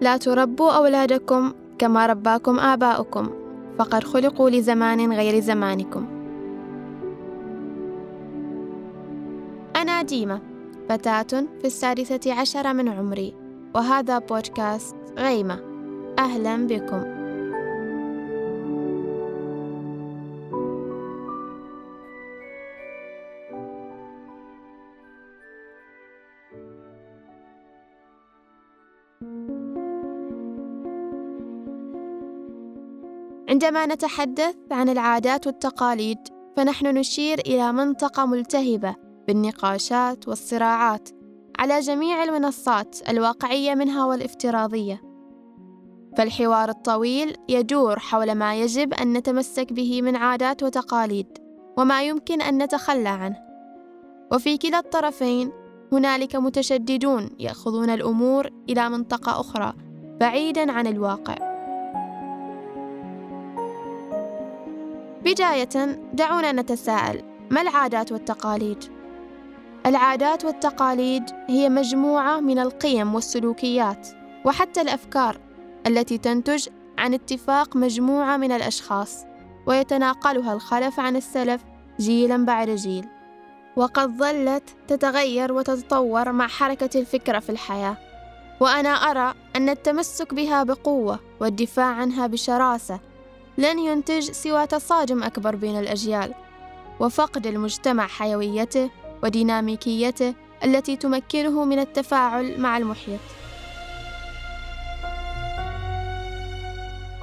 لا تربوا أولادكم كما رباكم آباؤكم فقد خلقوا لزمان غير زمانكم. أنا ديمة فتاة في السادسة عشر من عمري وهذا بودكاست غيمة. أهلا بكم. عندما نتحدث عن العادات والتقاليد فنحن نشير إلى منطقة ملتهبة بالنقاشات والصراعات على جميع المنصات الواقعية منها والافتراضية. فالحوار الطويل يدور حول ما يجب أن نتمسك به من عادات وتقاليد وما يمكن أن نتخلى عنه. وفي كلا الطرفين هنالك متشددون يأخذون الأمور إلى منطقة أخرى بعيدا عن الواقع. بداية دعونا نتساءل ما العادات والتقاليد؟ العادات والتقاليد هي مجموعة من القيم والسلوكيات وحتى الأفكار التي تنتج عن اتفاق مجموعة من الأشخاص ويتناقلها الخلف عن السلف جيلا بعد جيل وقد ظلت تتغير وتتطور مع حركة الفكرة في الحياة وأنا أرى أن التمسك بها بقوة والدفاع عنها بشراسة لن ينتج سوى تصادم أكبر بين الأجيال وفقد المجتمع حيويته وديناميكيته التي تمكنه من التفاعل مع المحيط.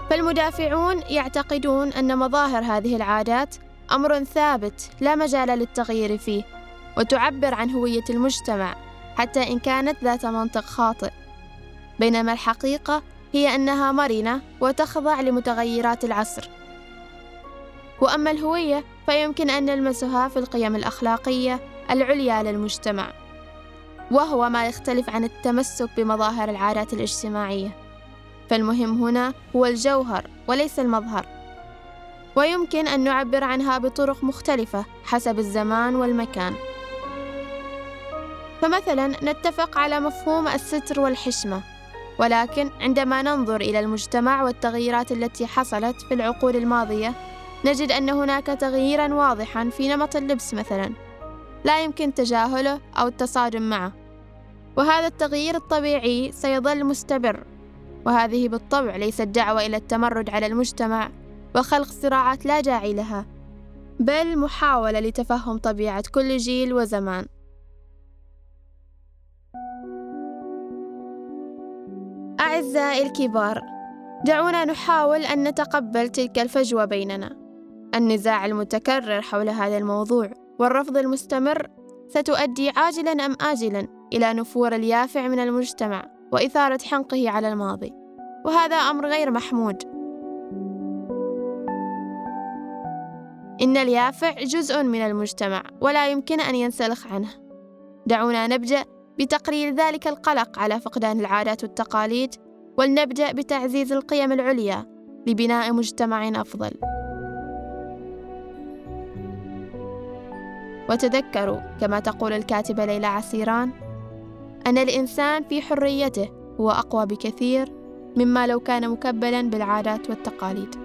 فالمدافعون يعتقدون أن مظاهر هذه العادات أمر ثابت لا مجال للتغيير فيه وتعبر عن هوية المجتمع حتى إن كانت ذات منطق خاطئ. بينما الحقيقة هي أنها مرنة وتخضع لمتغيرات العصر. وأما الهوية فيمكن أن نلمسها في القيم الأخلاقية العليا للمجتمع وهو ما يختلف عن التمسك بمظاهر العادات الاجتماعية. فالمهم هنا هو الجوهر وليس المظهر. ويمكن أن نعبر عنها بطرق مختلفة حسب الزمان والمكان. فمثلا نتفق على مفهوم الستر والحشمة. ولكن عندما ننظر إلى المجتمع والتغييرات التي حصلت في العقود الماضية نجد أن هناك تغييرا واضحا في نمط اللبس مثلا لا يمكن تجاهله أو التصادم معه. وهذا التغيير الطبيعي سيظل مستمر وهذه بالطبع ليست دعوة إلى التمرد على المجتمع وخلق صراعات لا داعي لها بل محاولة لتفهم طبيعة كل جيل وزمان. أعزائي الكبار. دعونا نحاول أن نتقبل تلك الفجوة بيننا. النزاع المتكرر حول هذا الموضوع والرفض المستمر ستؤدي عاجلا أم آجلا إلى نفور اليافع من المجتمع وإثارة حنقه على الماضي. وهذا أمر غير محمود. إن اليافع جزء من المجتمع ولا يمكن أن ينسلخ عنه. دعونا نبدأ بتقليل ذلك القلق على فقدان العادات والتقاليد ولنبدأ بتعزيز القيم العليا لبناء مجتمع أفضل. وتذكروا كما تقول الكاتبة ليلى عسيران أن الإنسان في حريته هو أقوى بكثير مما لو كان مكبلا بالعادات والتقاليد.